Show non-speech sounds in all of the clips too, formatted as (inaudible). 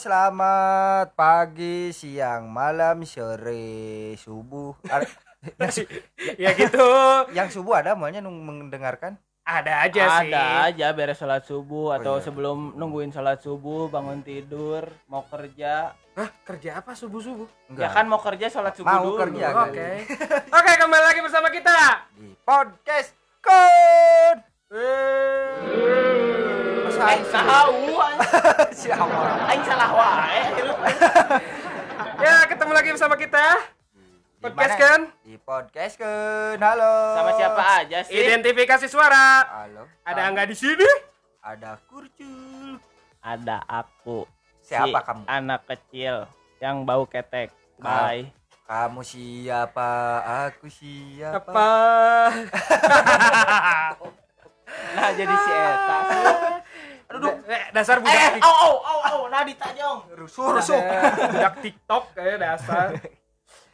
selamat pagi, siang, malam, sore, subuh. (laughs) Ya gitu. (laughs) Yang subuh ada maunya nung- mendengarkan? ada aja sih. ada aja beres sholat subuh atau iya. sebelum nungguin sholat subuh bangun tidur mau kerja. Hah, kerja apa subuh subuh ya kan mau kerja sholat subuh Mau dulu. kerja, oke. (laughs) oke kembali lagi bersama kita. Di podcast Kon. Aing salah wae ya ketemu lagi bersama kita. Di podcast kan? Di podcast Kon. Halo. sama siapa aja sih? Identifikasi suara. Halo. ada angga di sini? Ada kurcul. ada aku. Siapa si kamu? anak kecil yang bau ketek. Bye. Kamu siapa? Aku siapa? apa (laughs) nah jadi si eta aduh eh, dasar budak eh au au au au Nadita Jong Rusuh, rusuh. budak tiktok kayak dasar eh,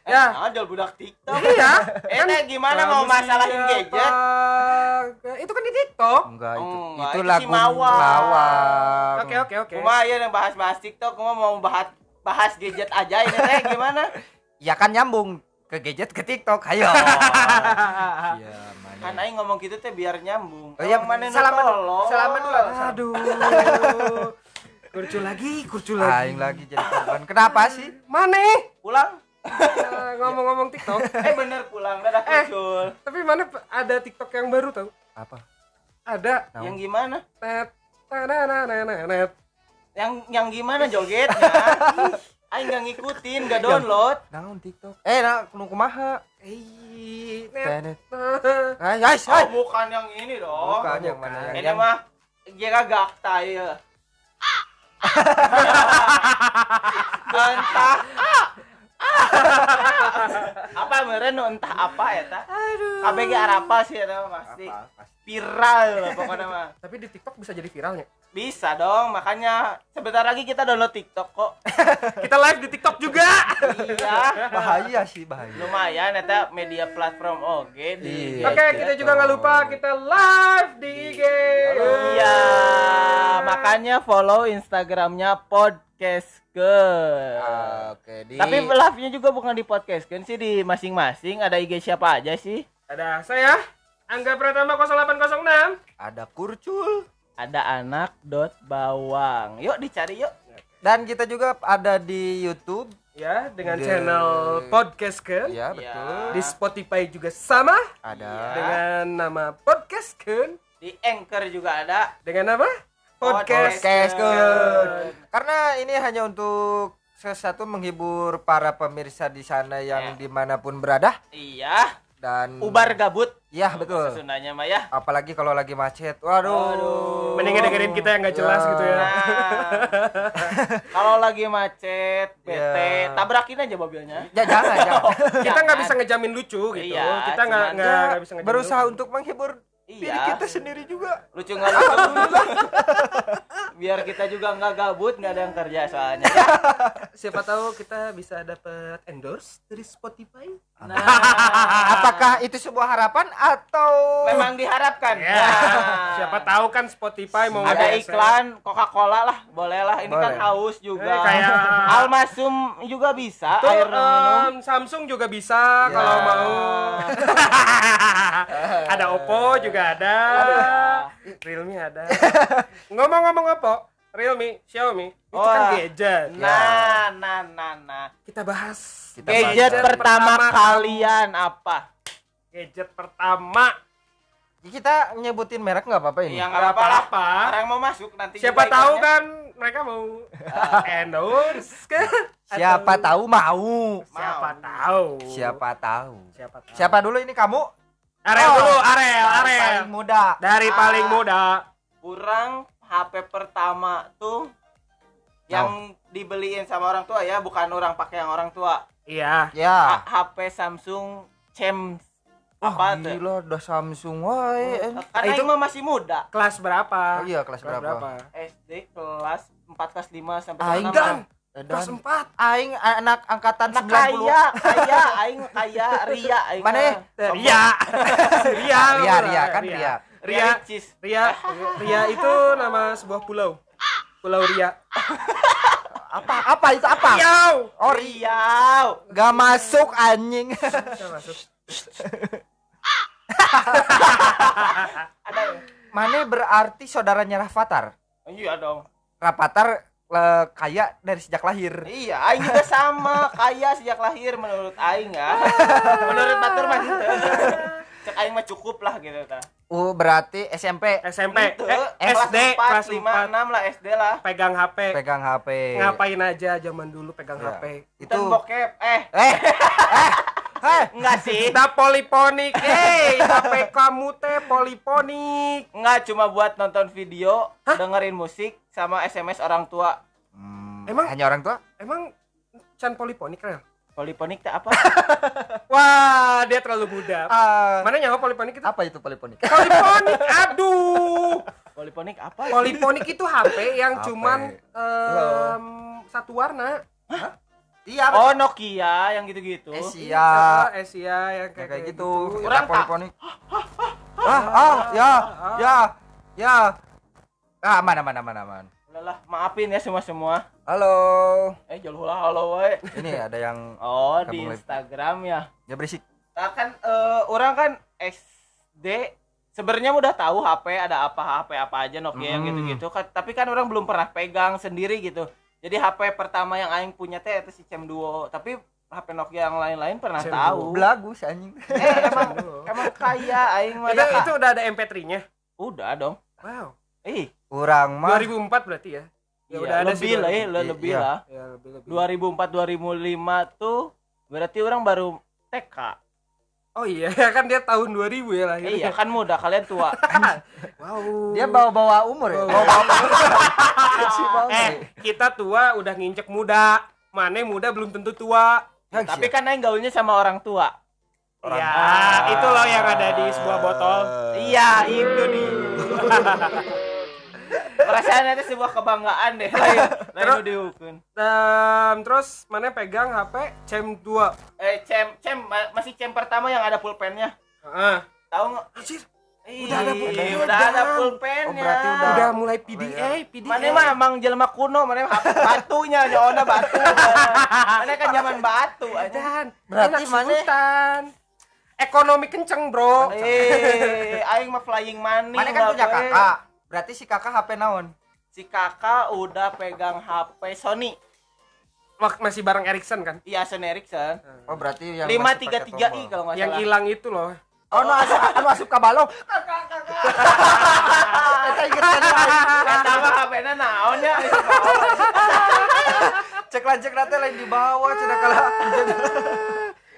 Ya. ada budak TikTok iya eh Teh, gimana mau masalahin gadget itu kan di tiktok Enggak itu. Oh, enggak, itu itu lagu si. Mawang. oke oke oke Kuma ya yang bahas-bahas TikTok, kuma mau bahas bahas gadget aja ini teh gimana? Ya kan nyambung ke gadget ke TikTok. Ayo. (laughs) Iya, kan aing ngomong gitu teh biar nyambung. Oh, Emang mana salaman salaman dulu. aduh (laughs) kurcul lagi kurcul lagi Aing lagi jadi korban. Kenapa sih? mana Pulang? Eh, ngomong-ngomong tiktok (laughs) Eh bener pulang, dadah Eh. kucul. tapi mana ada tiktok yang baru tau Apa? ada? Yang gimana? net net Yang yang gimana jogetnya? Aing gak ngikutin, gak download. Naon TikTok? Eh, nah, nu kumaha? eh. Nah, Ay, guys, Oh, ay. bukan yang ini dong. Bukan yang mana? Yang, Ini yang mah Jika gakta ya. (laughs) entah apa meren entah apa ya ta KBG Arapa sih eta mah pasti viral lah pokoknya mah tapi di tiktok bisa jadi viralnya bisa dong makanya sebentar lagi kita download TikTok kok. (laughs) Kita live di tiktok juga. Iya. Bahaya sih, bahaya. lumayan eta media platform oke di Iya. oke kita juga nggak lupa kita live di IG iya makanya follow Instagramnya podcast ke Ah, Oke, di tapi live-nya juga bukan di podcast kan sih di masing-masing. Ada IG siapa aja sih? Ada saya Angga Pratama 0806 ada kurcul ada anak dot bawang yuk dicari yuk dan kita juga ada di YouTube. ya dengan Di- channel podcast kan Ya, Iya. betul. di Spotify juga sama Ada Iya. dengan nama podcast kan di anchor juga ada dengan apa podcast Podcast Kun. Kun. Karena ini hanya untuk sesuatu menghibur para pemirsa di sana yang Ya. di mana pun berada iya dan ubar gabut ya betul Sundanya mah ya apalagi kalau lagi macet waduh mendingan dengerin kita yang nggak jelas Ya. gitu ya Nah, (laughs) kalau lagi macet, bete, Ya. tabrakin aja mobilnya. ya jangan (laughs) jangan kita nggak bisa ngejamin lucu gitu Iya, kita nggak nggak bisa ngejamin berusaha lucu. untuk menghibur diri Iya. kita sendiri juga Lucu nggak lucu? (laughs) Biar kita juga nggak gabut, nggak ada yang kerja soalnya. Ya. siapa tahu kita bisa dapat endorse dari Spotify Nah, apakah itu sebuah harapan atau memang diharapkan. ya Nah, siapa tahu kan Spotify mau ada iklan Coca-Cola lah, boleh lah. Ini kan Boleh. haus juga. Eh, kayak Almasum juga bisa Tuh, air minum. em, Samsung juga bisa kalau Ya. mau (laughs) ada Oppo juga ada Realme ada ngomong-ngomong Oppo Realme Xiaomi itu kan gadget Nah, nah, nah, nah. kita bahas Kita Gadget bahas. pertama kamu. kalian apa? gadget pertama kita nyebutin merek nggak apa-apa ini Yang Nggak apa apa apa-apa. Orang mau masuk nanti. siapa tahu ikannya. kan mereka mau (laughs) endorse kan (laughs) siapa Atau- tahu mau siapa tahu siapa tahu siapa tahu siapa dulu ini kamu Arel Oh. dulu Arel Yang Arel paling muda dari Ah. paling muda kurang HP pertama tuh yang dibeliin sama orang tua ya, bukan orang pakai yang orang tua. iya ya H- HP Samsung Cem Wah, apa tuh? gila udah Samsung wae. Karena itu- itu mah masih muda. kelas berapa Oh iya, kelas berapa? SD kelas 4 kelas 5 sampai Aing kelas 6. kelas dan 4 aing anak angkatan Anak 90. kaya, kaya, aing kaya, Ria, aing Mana? mah. (laughs) Ria Ria Ria, Ria kan Ria. Ria Ria. Ria Ria itu nama sebuah pulau Pulau Ria apa apa itu apa Yo. oh Riau. gak masuk anjing Udah masuk. Ada. ya? mana berarti saudaranya Rafathar Iya dong. Rafathar eh, kaya dari sejak lahir Iya, aing juga sama, kaya sejak lahir menurut aing ya. menurut batur mah gitu. Cek aing mah cukup lah gitu tah. Uh berarti SMP SMP, Gitu. eh, kelas SD, 4, kelas 5, 4 6 lah SD lah. pegang HP. pegang HP Ngapain aja zaman dulu pegang Ya. HP. itu Dan bokep. Eh, eh eh eh enggak sih. Kita poliponik, eh, HP kamu teh poliponik. Enggak cuma buat nonton video, dengerin musik sama SMS orang tua. Hmm, Emang? hanya orang tua Emang Chan poliponik rel? Poliponik teh apa? (laughs) Wah, dia terlalu muda. Ah, Mana nyawa poliponik itu? apa itu poliponik Poliponik, aduh. Poliponik apa? Poliponik itu HP yang HP. cuman em, satu warna. iya Oh, Nokia yang gitu-gitu. Asia Asia yang Ya, kayak, kayak gitu. Orang Orang tak- poliponik. ah, ah, ya, ya, ya. Ah, aman, aman, aman, aman. Udahlah, maafin ya semua-semua. Halo. Eh, jual hula halo we. Ini ada yang Oh, di. Instagram ya. ya berisik. Nah, kan eh, orang kan SD sebenarnya udah tahu HP ada apa HP apa aja Nokia yang Hmm. gitu-gitu kan tapi kan orang belum pernah pegang sendiri gitu jadi HP pertama yang aing punya teh itu si Cem Duo tapi HP Nokia yang lain-lain pernah Cem tahu Belagu si anjing. eh emang (laughs) emang kaya aing mah Itu, ya, itu udah ada MP3-nya. udah dong Wow. Eh Kurang mah 2004 berarti ya. Ya iya, udah ada lebih sih, lah ya lebih Iya. lah Ya, lebih lebih. 2004 2005 tuh berarti orang baru TK Oh iya, (laughs) kan dia tahun 2000 ya lahirnya. iya kan muda kalian tua (laughs) Wow. dia bawa-bawa umur ya. Bawa-bawa. (laughs) si bau. Eh, kita tua udah nginjek muda. Mane muda belum tentu tua. Ya, tapi siap. kan aing gaulnya sama orang tua Orang- ya, Ah. itu loh yang ada di sebuah botol. Iya, itu nih. Perasaan itu sebuah kebanggaan deh. Lain, lain Terus- nu diukun. Em, terus mana pegang HP Cem 2. Eh, cem, cem, ma- masih cem pertama yang ada pulpennya. Heeh. Tahu nggak? Udah ada pulpen. udah ada Oh, pulpennya. berarti udah- udah mulai PDA, PDA. Mana mah emang jelema kuno, mana mah batunya, nyawana batu. Mana kan zaman batu aja. Dan Berarti sultan. Ekonomi kenceng, Bro. Eh, aing mah flying money. Mana kan punya kakak. Berarti si kakak HP naon? Si kakak udah pegang HP Sony. Masih bareng Ericsson kan? Iya, Sony Ericsson. Oh, berarti yang lima tiga tiga i kalau nggak Yang hilang itu loh. Oh, no asup, anu asup ka balong. Eta inget kan Eta mah HP-na naon ya? Cek lancek nate lain di bawah cenah kala.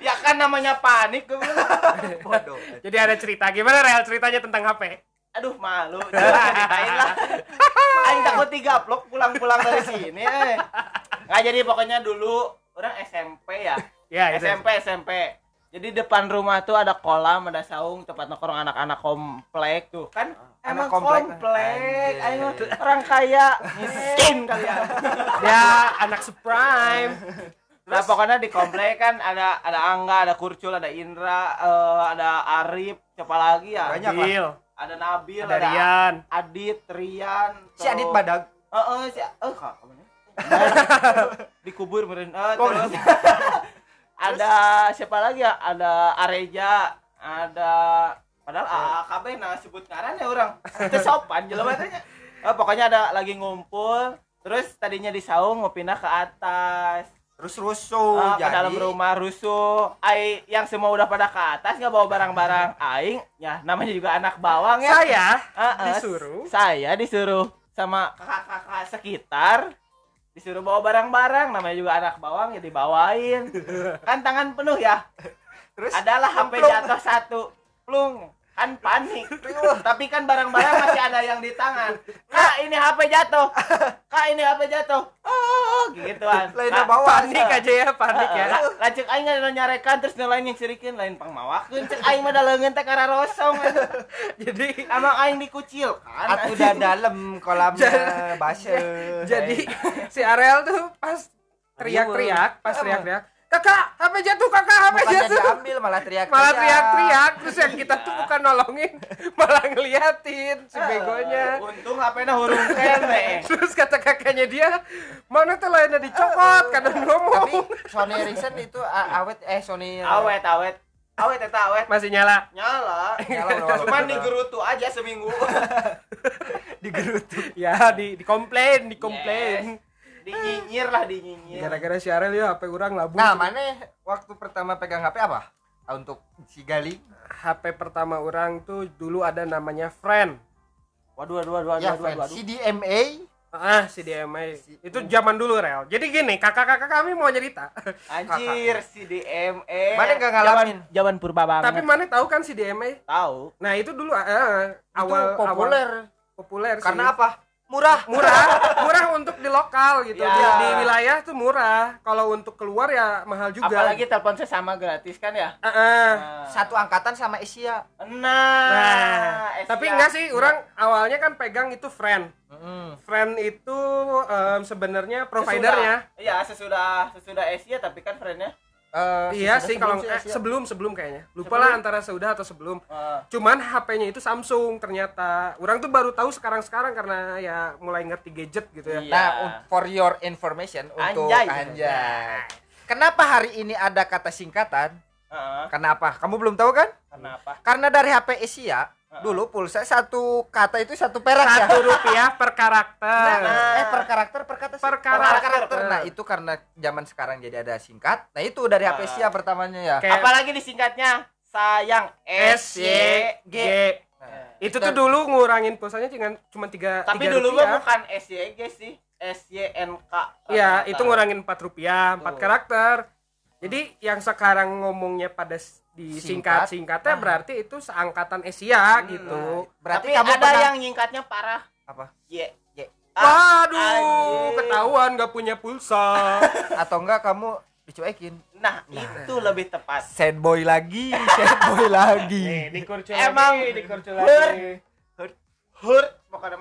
Ya kan namanya panik gue bilang. Bodoh. Jadi ada cerita. Gimana real ceritanya tentang HP? Aduh malu. Ceritain lah. Aing takut tiga vlog pulang-pulang dari sini. Eh. Nggak jadi pokoknya dulu orang SMP ya. Ya, itu. SMP SMP. Jadi depan rumah tuh ada kolam, ada saung, tempat nongkrong anak-anak komplek tuh. Kan Anak emang komplek. komplek. Mah orang kaya, miskin kalian. Dia anak subprime. Nah pokoknya di komplek kan ada ada Angga, ada Kurcul, ada Indra, eh, ada Arif, siapa lagi ya? Banyak lah. Ada Nabil, Ada ada, Rian. Adit, Rian, Si Adit Badag. Heeh, si eh kak, ke mana? (laughs) Dikubur meren. Eh, Oh, terus (laughs) ada siapa lagi ya? Ada Areja, ada padahal AKB nah sebut ngaran ya orang. Itu (laughs) sopan jelema nya. Eh, pokoknya ada lagi ngumpul, terus tadinya di saung mau pindah ke atas. Terus rusuh Ah, ke jadi dalam rumah rusuh. Ai yang semua udah pada ke atas nggak bawa barang-barang. Aing ya namanya juga anak bawang ya. Saya Ah, ah, disuruh. Saya disuruh sama kakak-kakak sekitar disuruh bawa barang-barang namanya juga anak bawang ya dibawain. (laughs) kan tangan penuh ya. terus Adalah Plung. jatuh satu. Plung. Kan panik. Tapi kan barang-barang masih ada yang di tangan. Kak, ini HP jatuh. Kak, ini HP jatuh. Oh, gituan. lain Kak, bawa Panik aja ya, panik ya. Lanjut aing nggak nyarekan terus nelayan yang sirikin lain pangmawakeun cek aing mah da leungeun teh kara rosong. Jadi Emang aing dikucilkan. Atuh udah dalam kolamnya base. jadi si Ariel tuh pas teriak-teriak, pas teriak-teriak, kakak HP jatuh kakak HP Bukannya jatuh. diambil malah teriak malah teriak-teriak. Terus yang kita tuh bukan nolongin (laughs) malah ngeliatin si begonya. Untung HP-nya hurung (laughs) kene terus kata kakaknya dia mana tuh lainnya dicopot? Kadang tapi ngomong. Sony Ericsson itu awet eh Sony awet awet. Awet eta awet. Masih nyala? Nyala. Nyala udah cuman digerutu aja seminggu. (laughs) Digerutu. Ya di dikomplain dikomplain Yes. Dinyinyir lah dinyinyir gara-gara si Arel ya HP orang labu nah mana waktu pertama pegang HP apa? Ah, untuk si Gali. HP pertama orang tuh dulu ada namanya Friend. Waduh waduh waduh ya waduh friend. waduh CDMA ah si DMA itu zaman dulu Rel. Jadi gini kakak-kakak kami mau cerita. Anjir (laughs) si DME Mana nggak ngalamin? zaman, zaman purba banget. Tapi mana tahu kan si DMA tahu. Nah itu dulu eh, awal itu populer. awal populer sih. karena apa murah. Murah. (laughs) Murah untuk di lokal gitu. Ya. di, di wilayah tuh murah. Kalau untuk keluar ya mahal juga. Apalagi telepon sesama gratis kan ya? Eh, eh. nah, satu angkatan sama Asia. Nah, nah Asia. tapi enggak sih orang awalnya kan pegang itu friend. Mm. friend itu em, sebenarnya providernya. Sesudah- iya sesudah sesudah Asia tapi kan friendnya Eh, iya sih kalau sebelum eh, Asia. sebelum sebelum kayaknya lupa lah antara sudah atau sebelum eh, cuman HP-nya itu Samsung ternyata orang tuh baru tahu sekarang sekarang karena ya mulai ngerti gadget gitu ya Iya. Nah, for your information untuk Anjay. anjay. Kenapa hari ini ada kata singkatan? eh, Kenapa? Kamu belum tahu kan? kenapa Karena dari HP Asia dulu pulsa satu kata itu satu perak ya. satu rupiah per karakter Eh per karakter per kata sih? Per karakter. Nah, itu karena zaman sekarang jadi ada singkat. Nah, itu dari HP Nah. Asia pertamanya ya. Kayak apalagi disingkatnya sayang S Y SYG G Nah, itu tuh dulu ngurangin pulsanya cuma cuma tiga tapi tiga dulu rupiah. mah bukan S Y G sih S Y N K Iya, Ternyata. itu ngurangin 4 rupiah, 4 Tuh. karakter. Jadi yang sekarang ngomongnya pada s- di Singkat. singkat singkatnya berarti itu seangkatan Asia gitu. berarti tapi kamu ada pernah yang nyingkatnya parah apa? Y Y. Waduh, anjing. ketahuan gak punya pulsa. (laughs) Atau enggak kamu dicuekin? nah, itu lebih tepat Sad boy lagi, sad boy lagi. (laughs) Nih, Emang lagi, dikurcul hurt. lagi.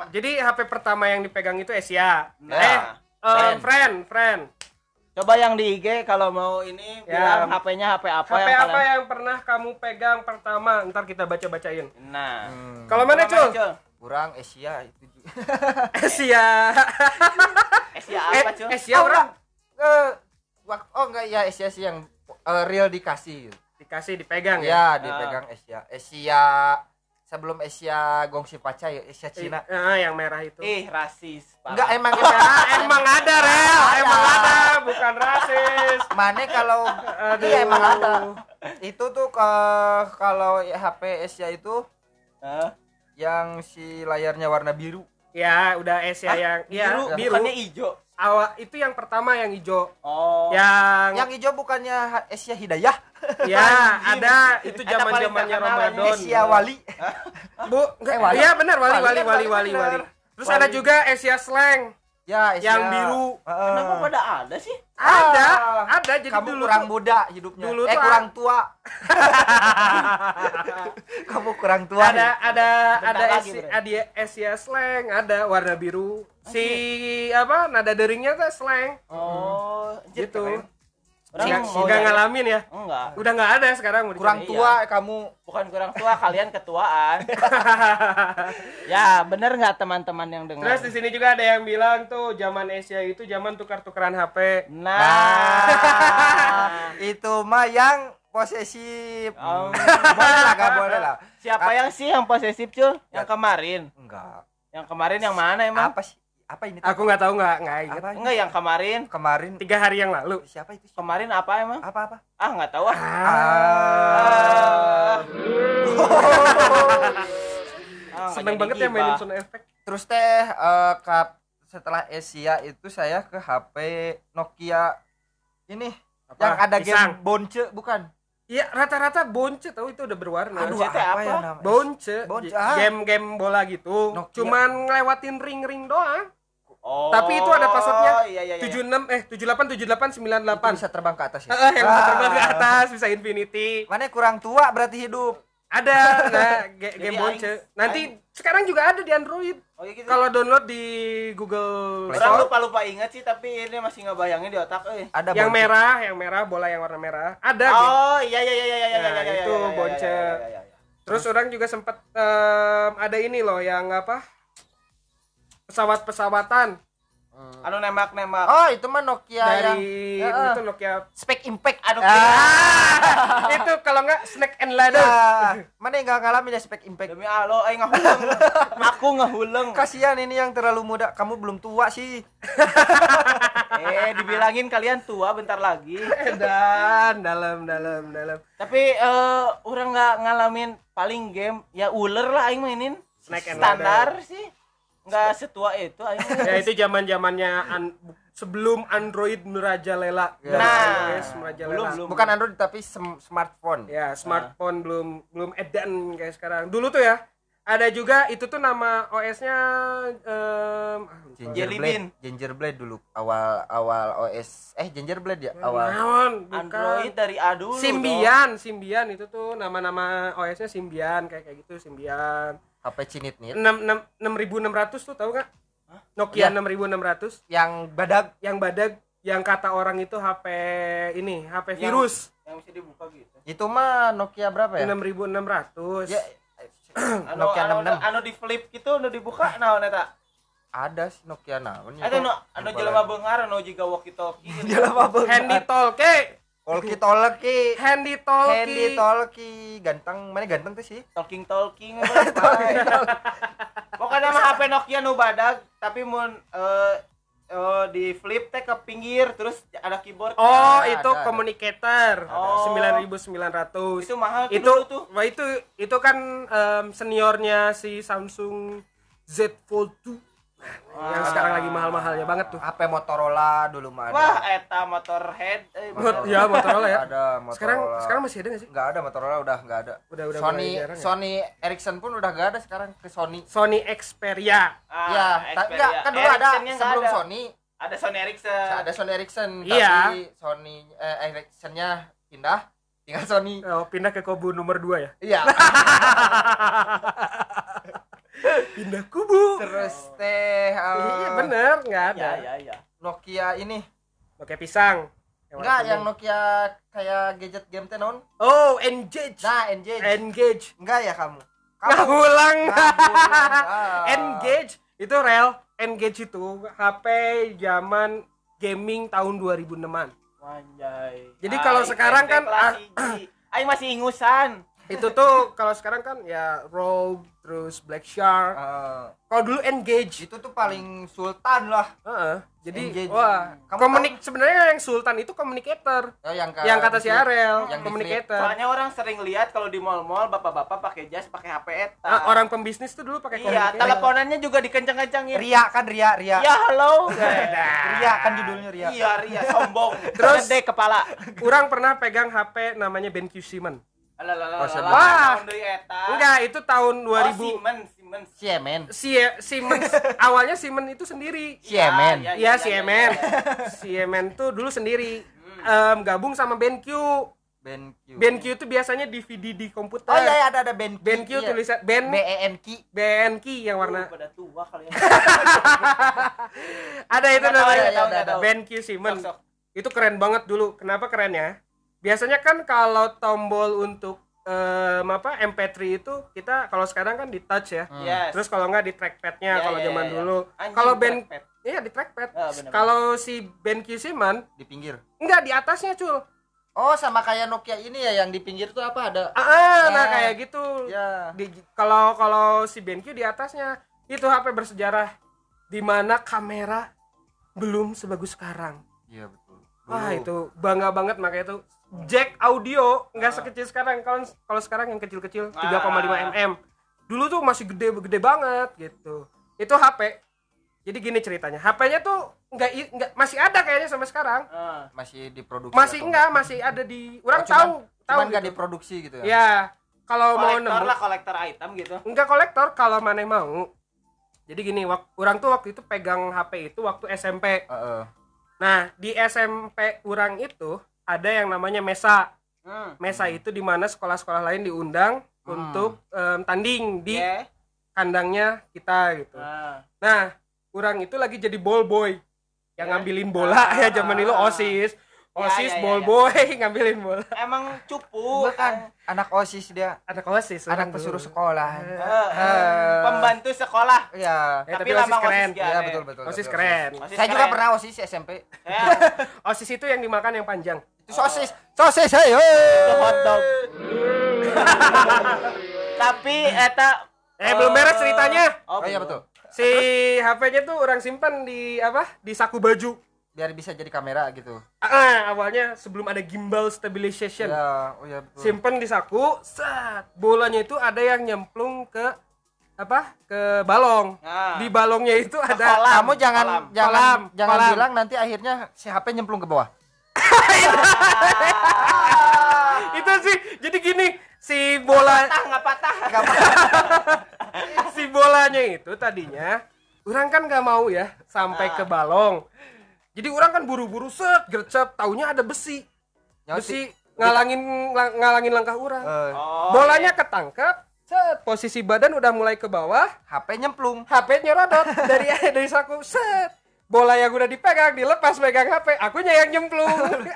Jadi HP pertama yang dipegang itu Asia. Nah. eh, em, Friend. friend, friend. Coba yang di IG kalau mau ini Ya. bilang HP-nya HP apa HP yang apa kalian- yang pernah kamu pegang pertama? Ntar kita baca-bacain. nah Hmm. Kalau mana, Cul? kurang Asia itu. (laughs) Asia. Asia Eh, apa cuy Asia orang Eh, wak- oh enggak ya Asia sih yang eh, real dikasih. dikasih dipegang ya. Ya, dipegang Asia. Asia sebelum Asia Gongsi Paca ya Asia Cina. Ah, yang merah itu. ih rasis parah. Enggak emang (laughs) Ah, emang ada rel, emang ada, bukan rasis. Mana kalau iya emang ada. Itu tuh ke kalau HP Asia itu Hah? yang si layarnya warna biru. Ya, udah Asia yang ya, biru, biru. bukannya hijau Awal itu yang pertama yang hijau. oh Yang, Yang hijau bukannya Asia Hidayah, (laughs) ya ada itu zaman-zamannya Ramadan. Asia Wali. Bu, enggak, Eh, wali. iya benar wali Wali wali kan, wali wali wali benar. wali. Terus Wali. ada juga Asia Slang Ya, yang biru. Heeh. kenapa pada ada sih Ada, Ah. ada jadi Kamu dulu kurang tuh- muda hidupnya. dulu eh tuh kurang tua. (laughs) Kamu kurang tua. ada ada Bentar ada lagi, Asia, ada Asia Slang, ada warna biru. Si apa nada deringnya tuh slang. oh anjir, Gitu. keren. Orang Nggak nyari- ngalamin ya. enggak Udah nggak ada sekarang mau kurang dicari. tua kamu. bukan kurang tua kalian ketuaan (laughs) ya bener nggak teman-teman yang dengar Terus di sini juga ada yang bilang tuh zaman Asia itu zaman tukar-tukaran HP. nah (laughs) itu mah yang posesif. Oh. (laughs) boleh lah, gak boleh lah. siapa yang sih yang posesif cul yang kemarin Enggak. yang kemarin yang mana emang Apa sih? Apa ini? Aku nggak tahu nggak nggak ingat. Apa? enggak yang kemarin Kemarin Tiga hari yang lalu. siapa itu? kemarin apa emang Apa apa? ah nggak tahu ah Ah. Ah, (laughs) nggak Seneng banget ya mainin sound effect. Terus teh eh, kap setelah Asia itu saya ke HP Nokia ini Apa? yang ada Pisang. game bonce bukan? Iya rata-rata bonce tahu itu udah berwarna. Aduh, apa? ya namanya? bonce, ah. game-game bola gitu. Nokia. Cuman ngelewatin ring-ring doang. Oh Tapi itu ada passwordnya. iya iya iya 76 eh 78 78 Itu 98. bisa terbang ke atas ya. Eh, yang bisa Ah. terbang ke atas bisa infinity. Mana kurang tua berarti hidup. ada nah ge- game aing- bonce nanti sekarang juga ada di Android Oh iya gitu. kalau download di Google orang Store lupa lupa ingat sih tapi ini masih ngebayangin di otak eh. ada yang bonce. merah yang merah bola yang warna merah ada gitu. Oh iya iya iya iya iya Nah, iya iya itu iya, iya, bonce. iya, iya, iya, iya. terus orang juga sempat em, ada ini loh yang apa pesawat pesawatan Hmm. Anu nembak nembak. oh itu mah Nokia yang dari Ya, itu Nokia spek impact Anu ah. itu kalau nggak Snack and Ladder Ya, mana yang gak ngalamin ya spek impact Demi Allah, aing ngahuleng. Aku ngahuleng. kasihan ini yang terlalu muda kamu belum tua sih (laughs) Eh, dibilangin kalian tua bentar lagi. dan dalam dalam dalam Tapi eh orang nggak ngalamin paling game ya ular lah aing mainin. Snack and Standar sih. Nggak setua itu ya itu zaman zamannya an- sebelum Android merajalela Ya. Nah, Yes, merajalela belum belum. bukan Android tapi sem- smartphone ya smartphone belum belum edan kayak sekarang dulu tuh ya ada juga itu tuh nama OS-nya em, ah, lupa. Jelly Gingerblade bean. Gingerblade dulu awal awal OS eh Gingerblade ya awal Naon, bukan. Android dari A dulu. Symbian, Symbian itu tuh nama-nama OS-nya Symbian kayak kayak gitu Symbian. HP cinit nih 6600 tuh tahu nggak? Nokia Iya. 6600 yang badak yang badak yang kata orang itu HP ini, HP Yang- virus. Yang bisa dibuka gitu. itu mah Nokia berapa ya 6600. ya Anu, Nokia anu, 66 anu di flip gitu, anu dibuka naon eta? ada sih Nokia naon ya Ada anu anu jelema beungar anu jiga walkie talkie. (laughs) jelema Handy talkie, Walkie talkie handy talkie. Handy talkie ganteng mana ganteng tuh sih talking talking (laughs) (laughs) pokoknya mah HP Nokia nu badag tapi mun eh eh, di flip teh ke pinggir terus ada keyboard Oh, Ada, itu ada. communicator. Oh. 9900. itu mahal tuh itu dulu tuh wah itu itu kan em, seniornya si Samsung Z Fold 2 yang Wah. sekarang lagi mahal-mahalnya banget tuh. HP Motorola? Dulu mah ada. Wah eta motorhead eh, Mot- ya Motorola ya. Ada Motorola. Sekarang sekarang masih ada nggak sih? Nggak ada Motorola udah nggak ada. Udah udah Sony jarang ya? Sony Ericsson pun udah nggak ada sekarang ke Sony. Sony Xperia. Ah, ya ta- Xperia. enggak kan dulu ada sebelum ada. Sony. Ada Sony Ericsson. Ada Sony Ericsson Iya. tapi Sony eh, Ericsson-nya pindah. Tinggal Sony. Oh, pindah ke kubu nomor 2 ya? Iya (laughs) pindah kubu. Terus teh eh, iya bener nggak ada. Ya ya ya Nokia ini. Oke pisang. Yang enggak yang. Nokia kayak gadget game teh non oh engage nah engage engage enggak ya kamu? Kamu? ulang. Ngabulang, ah. engage itu real engage itu HP zaman gaming tahun 2006an Wanjay. Jadi kalau sekarang kan, ah. Aing masih ingusan. Itu tuh kalau sekarang kan ya Rogue terus Black Shark Eh, kalau dulu engage itu tuh paling sultan lah Heeh. jadi Engage. wah Kamu komunik sebenarnya yang sultan itu communicator Oh, yang, ka- yang kata si. Arel Yang communicator Soalnya orang sering lihat kalau di mall-mall bapak-bapak pakai jas, pakai HP eta. Ah, orang pembisnis tuh dulu pakai Iya, teleponannya juga dikencang-kencangin. Ria kan Ria Ria Ya, halo. (laughs) Ria kan judulnya Ria Iya, Ria sombong. Terus- gede kepala. orang pernah pegang HP namanya BenQ Simon. Wah. enggak itu tahun 2000 Oh, Siemens, Siemens. Siemen si Siemens. (laughs) Awalnya Siemens itu sendiri. Siemen Iya, Iya Siemen Siemen tuh dulu sendiri. Em, gabung sama BenQ BenQ BenQ itu biasanya DVD di komputer. Oh iya, iya ada ada BenQ BenQ iya. tulisan Ben B E N Q. BNQ yang warna Uh, pada tua kalian. (laughs) ada itu namanya. BenQ Siemens. Sok, sok. itu keren banget dulu. Kenapa kerennya biasanya kan kalau tombol untuk em, apa MP3 itu kita kalau sekarang kan di touch ya Hmm. Yes. terus kalau nggak di trackpadnya Iya, kalau iya, zaman iya. dulu Anjing, kalau Ben trackpad. iya di trackpad bener-bener. kalau si BenQ Siemens di pinggir enggak di atasnya cul oh sama kayak Nokia ini ya yang di pinggir tuh apa ada ah, ah, nah Ya. kayak gitu ya di kalau kalau si BenQ di atasnya itu HP bersejarah di mana kamera belum sebagus sekarang iya betul Wah Dulu. itu bangga banget makanya itu jack audio nggak sekecil sekarang. Kalau kalau sekarang yang kecil-kecil 3,5 Ah. mm dulu tuh masih gede gede banget gitu. Itu HP jadi gini ceritanya HP-nya tuh nggak nggak masih ada kayaknya sampai sekarang. Ah. masih diproduksi masih enggak? masih ada di orang Oh, cuman- tahu nggak gitu. diproduksi gitu ya? Ya kalau mau nemu. lah kolektor item gitu. Enggak kolektor kalau mana yang mau. Jadi gini wak- orang tuh waktu itu pegang HP itu waktu SMP Heeh. nah di SMP orang itu ada yang namanya Mesa hmm. Mesa itu di mana sekolah-sekolah lain diundang untuk em, tanding di Iya. kandangnya kita gitu. Nah, Nah, orang itu lagi jadi ball boy yang Ya. ngambilin bola (laughs) ya zaman dulu OSIS. Ya, OSIS ya, ya, ball ya. boy (laughs) ngambilin bola. emang cupu Bukan anak OSIS dia, Anak OSIS. anak orang pesuruh sekolah. Eh, eh, pembantu sekolah Iya. Eh, tapi tapi OSIS keren. OSIS Iya ya, betul betul. OSIS keren. OSIS Saya juga keren. pernah OSIS SMP. Ya, (laughs) OSIS itu yang dimakan yang panjang. Itu sosis, sosis, hey, itu hotdog (laughs) tapi eta Eh, belum beres ceritanya. oh, Oh iya betul. Si HP-nya tuh orang simpan di apa? Di saku baju. Biar bisa jadi kamera gitu. Ah, awalnya sebelum ada gimbal stabilization. Iya, oh iya betul. Simpen di saku, set. Bolanya itu ada yang nyemplung ke apa? Ke balong. Nah. Di balongnya itu ada kolam. Kamu jangan Kolam. jangan Kolam. jangan Kolam. bilang nanti akhirnya si HP nyemplung ke bawah. (laughs) itu sih. Jadi gini, si bola patah nggak patah (laughs) Gak apa. si bolanya itu tadinya orang kan nggak mau ya sampai Ah. ke balong. Jadi orang kan buru-buru set gercep, taunya ada besi. Nyoti. Besi ngalangin lang- ngalangin langkah orang. Eh, oh, Bolanya ketangkep, set posisi badan udah mulai ke bawah, HP nyemplung. HP nyerodot dari (laughs) dari saku, set. Bola yang udah dipegang dilepas megang HP, akunya yang nyemplung. (laughs)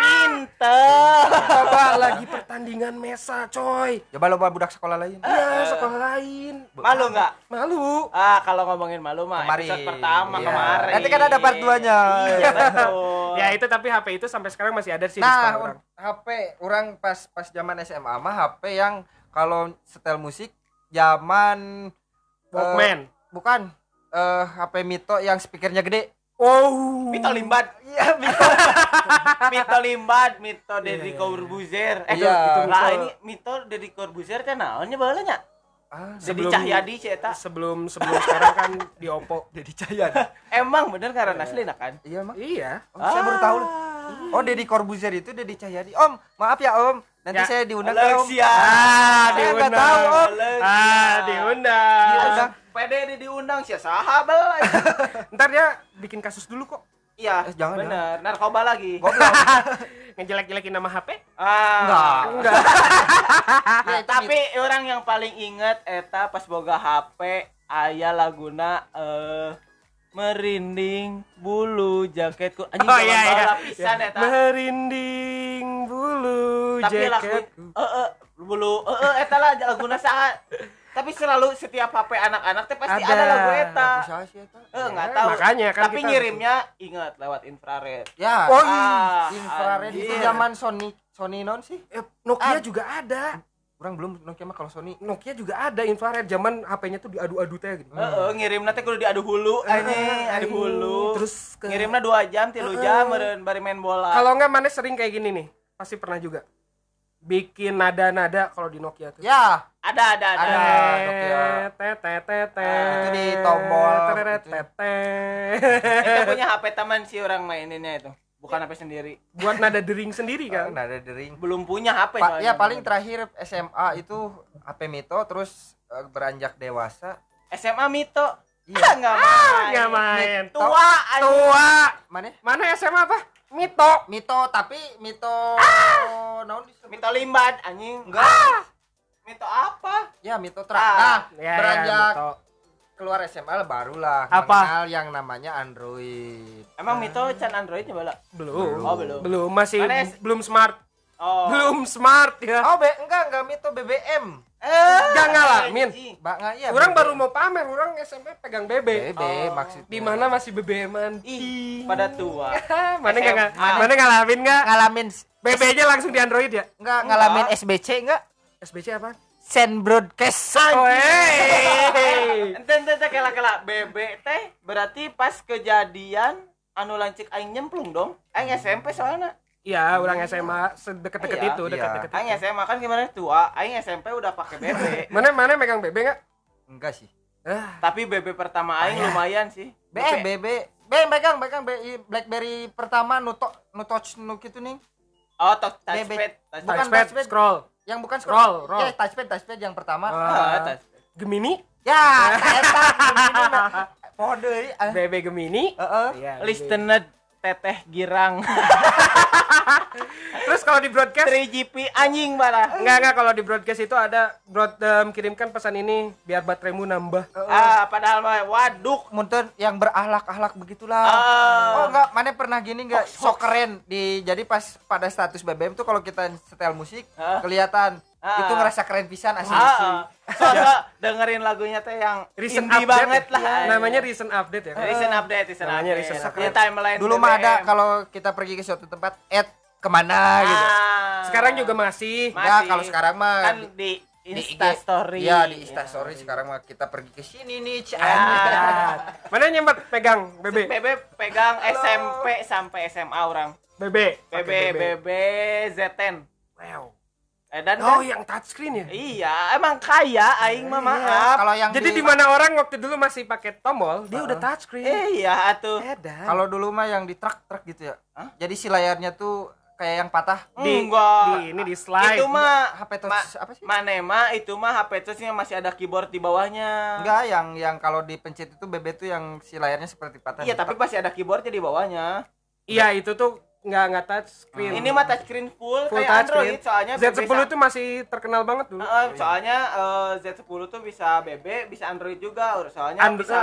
pinter Coba lagi pertandingan mesa, coy. Coba lo bawa budak sekolah lain. Iya, sekolah lain. malu nggak Malu. ah kalau ngomongin malu mah Kemarin. episode pertama Iya. kemarin Nanti kan ada part duanya. iya betul Ya itu tapi HP itu sampai sekarang masih ada sih Nah, orang. HP orang pas pas zaman SMA mah HP yang kalau setel musik zaman Walkman. eh, bukan eh HP Mito yang speakernya gede. Wow. Mito Limbat Iya, Mito. (laughs) Mito Limbat Mito Deddy iya, iya. Corbuzier eh Iya. itu lah ini Mito Deddy Corbuzier kan naonnya balanya Ah, Deddy Sebelum- Cahyadi sih eta Sebelum sebelum sekarang kan di Oppo. Dedi Cahyan. (laughs) emang bener karena asli nah kan iya, Mak. Iya. Oh, saya baru tahu. Ah. Oh, Deddy Corbuzier itu Dedi Cahyadi. Om, maaf ya, Om. Nanti Ya. saya diundang ya, Om. siap. Ah, Saya nggak diundang. tahu, Om. Ah, diundang. Diundang. PD di diundang sih sahabat (laughs) Ntar dia bikin kasus dulu kok. iya Eh, jangan, bener narkoba lagi Goblok. (laughs) Ngejelek-jelekin nama HP? ah Enggak. Enggak. (laughs) Ya, tapi orang yang paling inget eta pas boga HP aya laguna eh merinding bulu jaketku anjing Oh, iya, iya. bala pisan eta Merinding bulu tapi lagu jaketku. eh eh, bulu eh eh, eta lah laguna saha tapi selalu setiap HP anak-anak teh pasti ada, lagu eta Bisa sih, eta. eh nggak Ya, tahu makanya kan tapi kita- ngirimnya ingat lewat infrared Ya. Oh, Ah, infrared itu zaman Sony Sony non sih? Eh, Nokia Ah. juga ada. Orang belum Nokia mah kalau Sony. Nokia juga ada infrared zaman HP-nya tuh diadu-adu teh gitu. Heeh, ngirimna teh kudu diadu hulu anjing, adu hulu. Terus ke ngirimna 2 jam, 3 jam meureun bari main bola. Kalau enggak mana sering kayak gini nih. Pasti pernah juga. Bikin nada-nada kalau di Nokia tuh. Ya, ada ada ada. Ada. Nokia. Tetetetet. Itu di tombol Tetetetet. Itu punya HP teman sih orang maininnya itu. Bukan HP sendiri. Buat nada dering sendiri kan. kan ada dering. Belum punya HP Pa- ya paling terakhir SMA itu HP Mito terus eh, beranjak dewasa. SMA Mito. Iya. (laughs) Ah, enggak main. Enggak main. Tua anjing. Tua. Mana? Mana SMA apa? Mito. Mito tapi Mito naon disebut? Mito Limbat anjing. Enggak. Mito apa? Ya Mito tra. Ah. Nah, Ya, ya, beranjak Mito. keluar SMA barulah Apa? mengenal yang namanya Android. Emang Mito can Androidnya bala? Belum. Oh, belum. Belum masih belum smart. Oh. Belum smart ya. Oh, be, enggak enggak Mito BBM. Eh, Jangan ngalamin. Mbak enggak ya. Orang BBM. baru mau pamer, orang SMP pegang BB. BB Oh. maksudnya. Di mana masih BBM-an? Ih, pada tua. (laughs) mana enggak mana ngalamin enggak? ngalamin BB-nya langsung di Android ya? enggak ngalamin SBC enggak? SBC apa? Send broadcast. Oh, hey. (laughs) Ente ente ente kela kela BB teh berarti pas kejadian anu lancik aing nyemplung dong. Aing SMP soalnya. Iya, orang SMA sedekat-dekat Iya, itu, iya. dekat-dekat. Aing. SMA kan gimana tua. Aing SMP udah pakai BB. (laughs) Mana mana megang BB enggak? Enggak sih. Ah, Tapi BB pertama aing lumayan sih. B BB B megang megang BlackBerry pertama nuto nutoch nu gitu nih. Oh, touch touchpad. Bukan touchpad, touchpad. scroll. Yang bukan Roll, roll. Ya, touchpad touchpad yang pertama. Ah, Ah, touchpad. Gemini? Ya, (laughs) eta eta Pohon deui. ah. BB Gemini? Heeh. Iya, BB. Listened. Teteh girang (laughs) Terus kalau di broadcast 3GP anjing malah Enggak enggak kalau di broadcast itu ada broad em, kirimkan pesan ini biar bateraimu nambah. ah padahal mah waduk Munten yang berahlak-ahlak begitulah. Ah. Oh enggak, mana pernah gini enggak? Sok keren di jadi pas pada status BBM tuh kalau kita setel musik Hah? kelihatan Ah. itu ngerasa keren pisan asli. ah, soalnya dengerin lagunya teh yang Recent indie update banget ya. lah Namanya recent update ya. recent update recent Namanya update recent Di timeline Dulu mah ada kalau kita pergi ke suatu tempat add ke mana gitu. Ah. Sekarang juga masih. Ma- Ya masih. kalau sekarang mah kan di- Insta story Iya, di Insta story sekarang mah kita pergi ke sini nih, Cian. Ah. Mana nyembat pegang BB? BB pegang SMP sampai SMA orang BB. BB Pakai BB Z10 Wow. Eh, dan Oh, kan yang touchscreen ya? iya emang kaya aing mah maaf Iya, Kalau yang Jadi di mana orang waktu dulu masih pakai tombol, dia udah touchscreen. iya atuh Edan. kalau dulu mah yang di truk-truk gitu ya. Hah? Jadi si layarnya tuh kayak yang patah. di, Enggak. di ini di slide. itu mah HP touch ma- apa sih? Mane mah itu mah HP touchnya masih ada keyboard di bawahnya. Enggak, yang yang kalau dipencet itu BB tuh yang si layarnya seperti patah. Iya, tapi masih ada keyboardnya di bawahnya. Iya, itu tuh nggak nggak touchscreen. Ini mah touchscreen full, Full kayak. Android soalnya Z10 BB itu masih terkenal banget dulu. Heeh, soalnya eh, Z10 tuh bisa BB, bisa Android juga. Soalnya Andro- bisa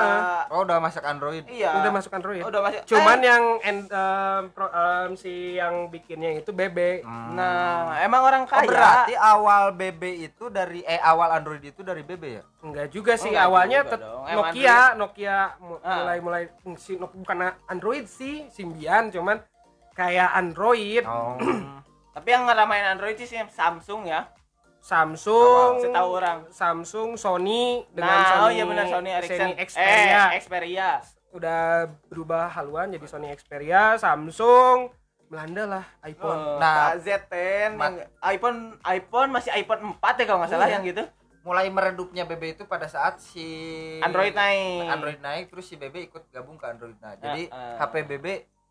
Oh, udah masuk Android. Iya. Udah masuk Android. Udah masuk. Cuman Eh, yang en- em, pro- em, si yang bikinnya itu BB. nah, emang orang Oh, kaya. berarti awal BB itu dari eh awal Android itu dari BB ya? Enggak juga sih enggak awalnya juga Nokia, Nokia mu- Ah. mulai mulai si no- bukan Android sih, Symbian cuman kayak Android, Oh. (clears throat) Tapi yang ngeramain Android sih Samsung ya. Samsung, Setahu orang. Samsung, Sony dengan Nah, Sony, oh iya benar Sony Ericsson. Xperia. Eh, Xperia. udah berubah haluan jadi Sony Xperia, Samsung, Belanda lah, iPhone. Oh, Nah, Z10 ma- yang iPhone iPhone masih iPhone 4 ya kalau nggak salah Iya. yang gitu. Mulai meredupnya BB itu pada saat si Android naik. Android naik terus si BB ikut gabung ke Android. Nah, jadi Ah, ah. HP BB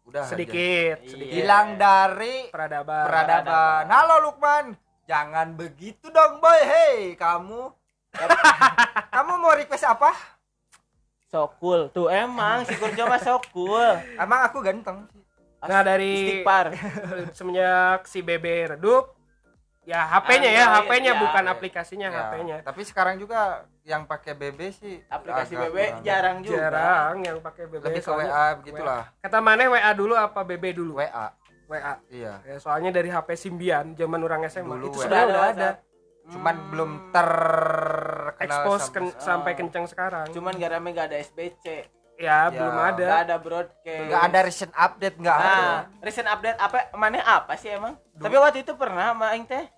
udah aja. sedikit, Iya. sedikit hilang dari peradaban. peradaban. Halo Lukman, jangan begitu dong boy. Hey, kamu (laughs) kamu mau request apa? So cool. Tuh emang si Kurjo mah so cool. Emang aku ganteng. Nah, dari Istighfar. (laughs) semenjak si BB redup, ya HP-nya ya, HP-nya ya. bukan aplikasinya, Ya, HP-nya. Tapi sekarang juga yang pakai BB sih Aplikasi agak BB kurang. jarang juga. Jarang yang pakai BB. Lebih ke WA begitulah. Kata mana WA dulu apa BB dulu? WA. WA. Iya. Ya, soalnya dari HP Symbian zaman orang SMA Dulu itu sudah Udah udah ada, ada. Cuman Hmm. belum terkenal Expose sampai ken- sampai kencang sekarang. Cuman garamnya gak ada SBC. ya, Ya, belum ada. Gak ada broadcast. nggak ada recent update nggak ada. Nah, recent update apa mana apa sih emang? Tapi waktu itu pernah sama aing teh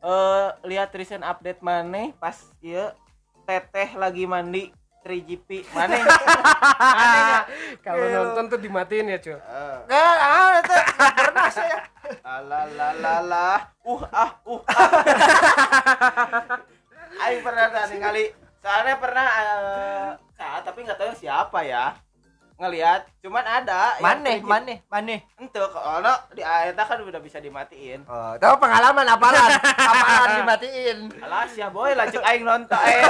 eh lihat recent update mana pas iya teteh lagi mandi 3GP mana (laughs) Kalau nonton tuh dimatiin ya, cuy. Nggak, ah, itu pernah saya. Alalalala. Uh ah uh ah. Aing pernah tadi kali. Soalnya pernah eh saat tapi nggak tahu siapa ya. Ngelihat, cuman ada Maneh, 3GP. maneh, maneh. Ente kalau di aeta kan udah bisa dimatiin. Oh, tahu pengalaman apalan? apalan dimatiin. Alas ya boy, lanjut aing nonton eh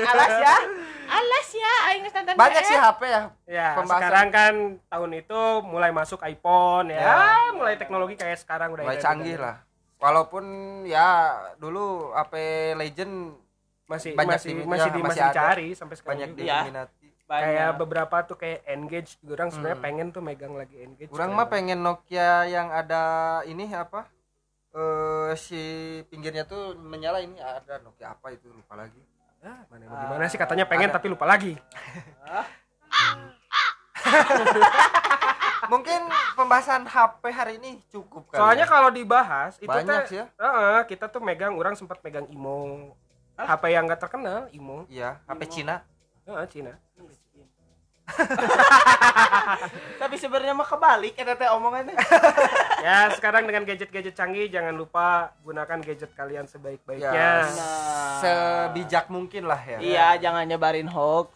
alas ya. Alas ya aing nonton. Banyak sih HP ya. Ya, Pembahasan. sekarang kan tahun itu mulai masuk iPhone ya. Ya. mulai teknologi kayak sekarang udah Mulai canggih lah. Walaupun ya dulu HP Legend Masih Banyak masih di- masih ya, di, masih masih dicari sampai sekarang. banyak. Iya. diminati. Banyak. kayak beberapa tuh kayak engage orang sebenarnya Hmm. pengen tuh megang lagi engage Kurang Kayak- mah pengen Nokia yang ada ini apa? Eh si pinggirnya tuh menyala ini ada Nokia apa itu lupa lagi. Ah, mana gimana sih katanya pengen ada. tapi lupa lagi (laughs) Mungkin pembahasan HP hari ini cukup kali. soalnya ya. kalau dibahas itu banyak teh ya. Heeh, kita tuh megang orang sempat megang Imo HP yang gak terkenal Imo Iya, HP Cina. Heeh, Cina (laughs) Tapi sebenarnya mah kebalik eta teh omongannya. (laughs) ya sekarang dengan gadget-gadget canggih jangan lupa gunakan gadget kalian Ya, sebaik-baiknya Nah. sebijak mungkin lah ya. Iya, jangan nyebarin hoax.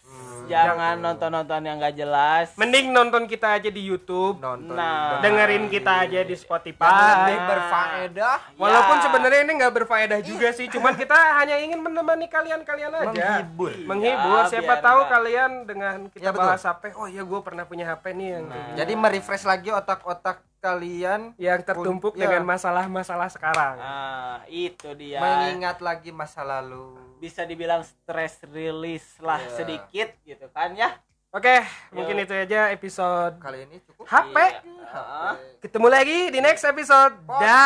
Jangan nonton-nonton yang gak jelas. Mending nonton kita aja di YouTube, nonton Nah. dengerin kita aja di yang Spotify. lebih berfaedah Walaupun Ya. sebenarnya ini nggak berfaedah juga sih, cuman kita hanya ingin menemani kalian-kalian aja. menghibur Menghibur. Ya, Siapa biar tahu nggak- kalian dengan kita Ya, betul. bahas HP, oh iya gue pernah punya HP nih yang gini. jadi merefresh lagi otak-otak kalian yang tertumpuk Ya. dengan masalah-masalah sekarang. Nah, itu dia. mengingat lagi masa lalu Bisa dibilang stress release lah Iya. sedikit gitu kan ya. Oke, mungkin itu aja episode kali ini cukup HP. Iya. Ah. Ketemu lagi di next episode. Dah.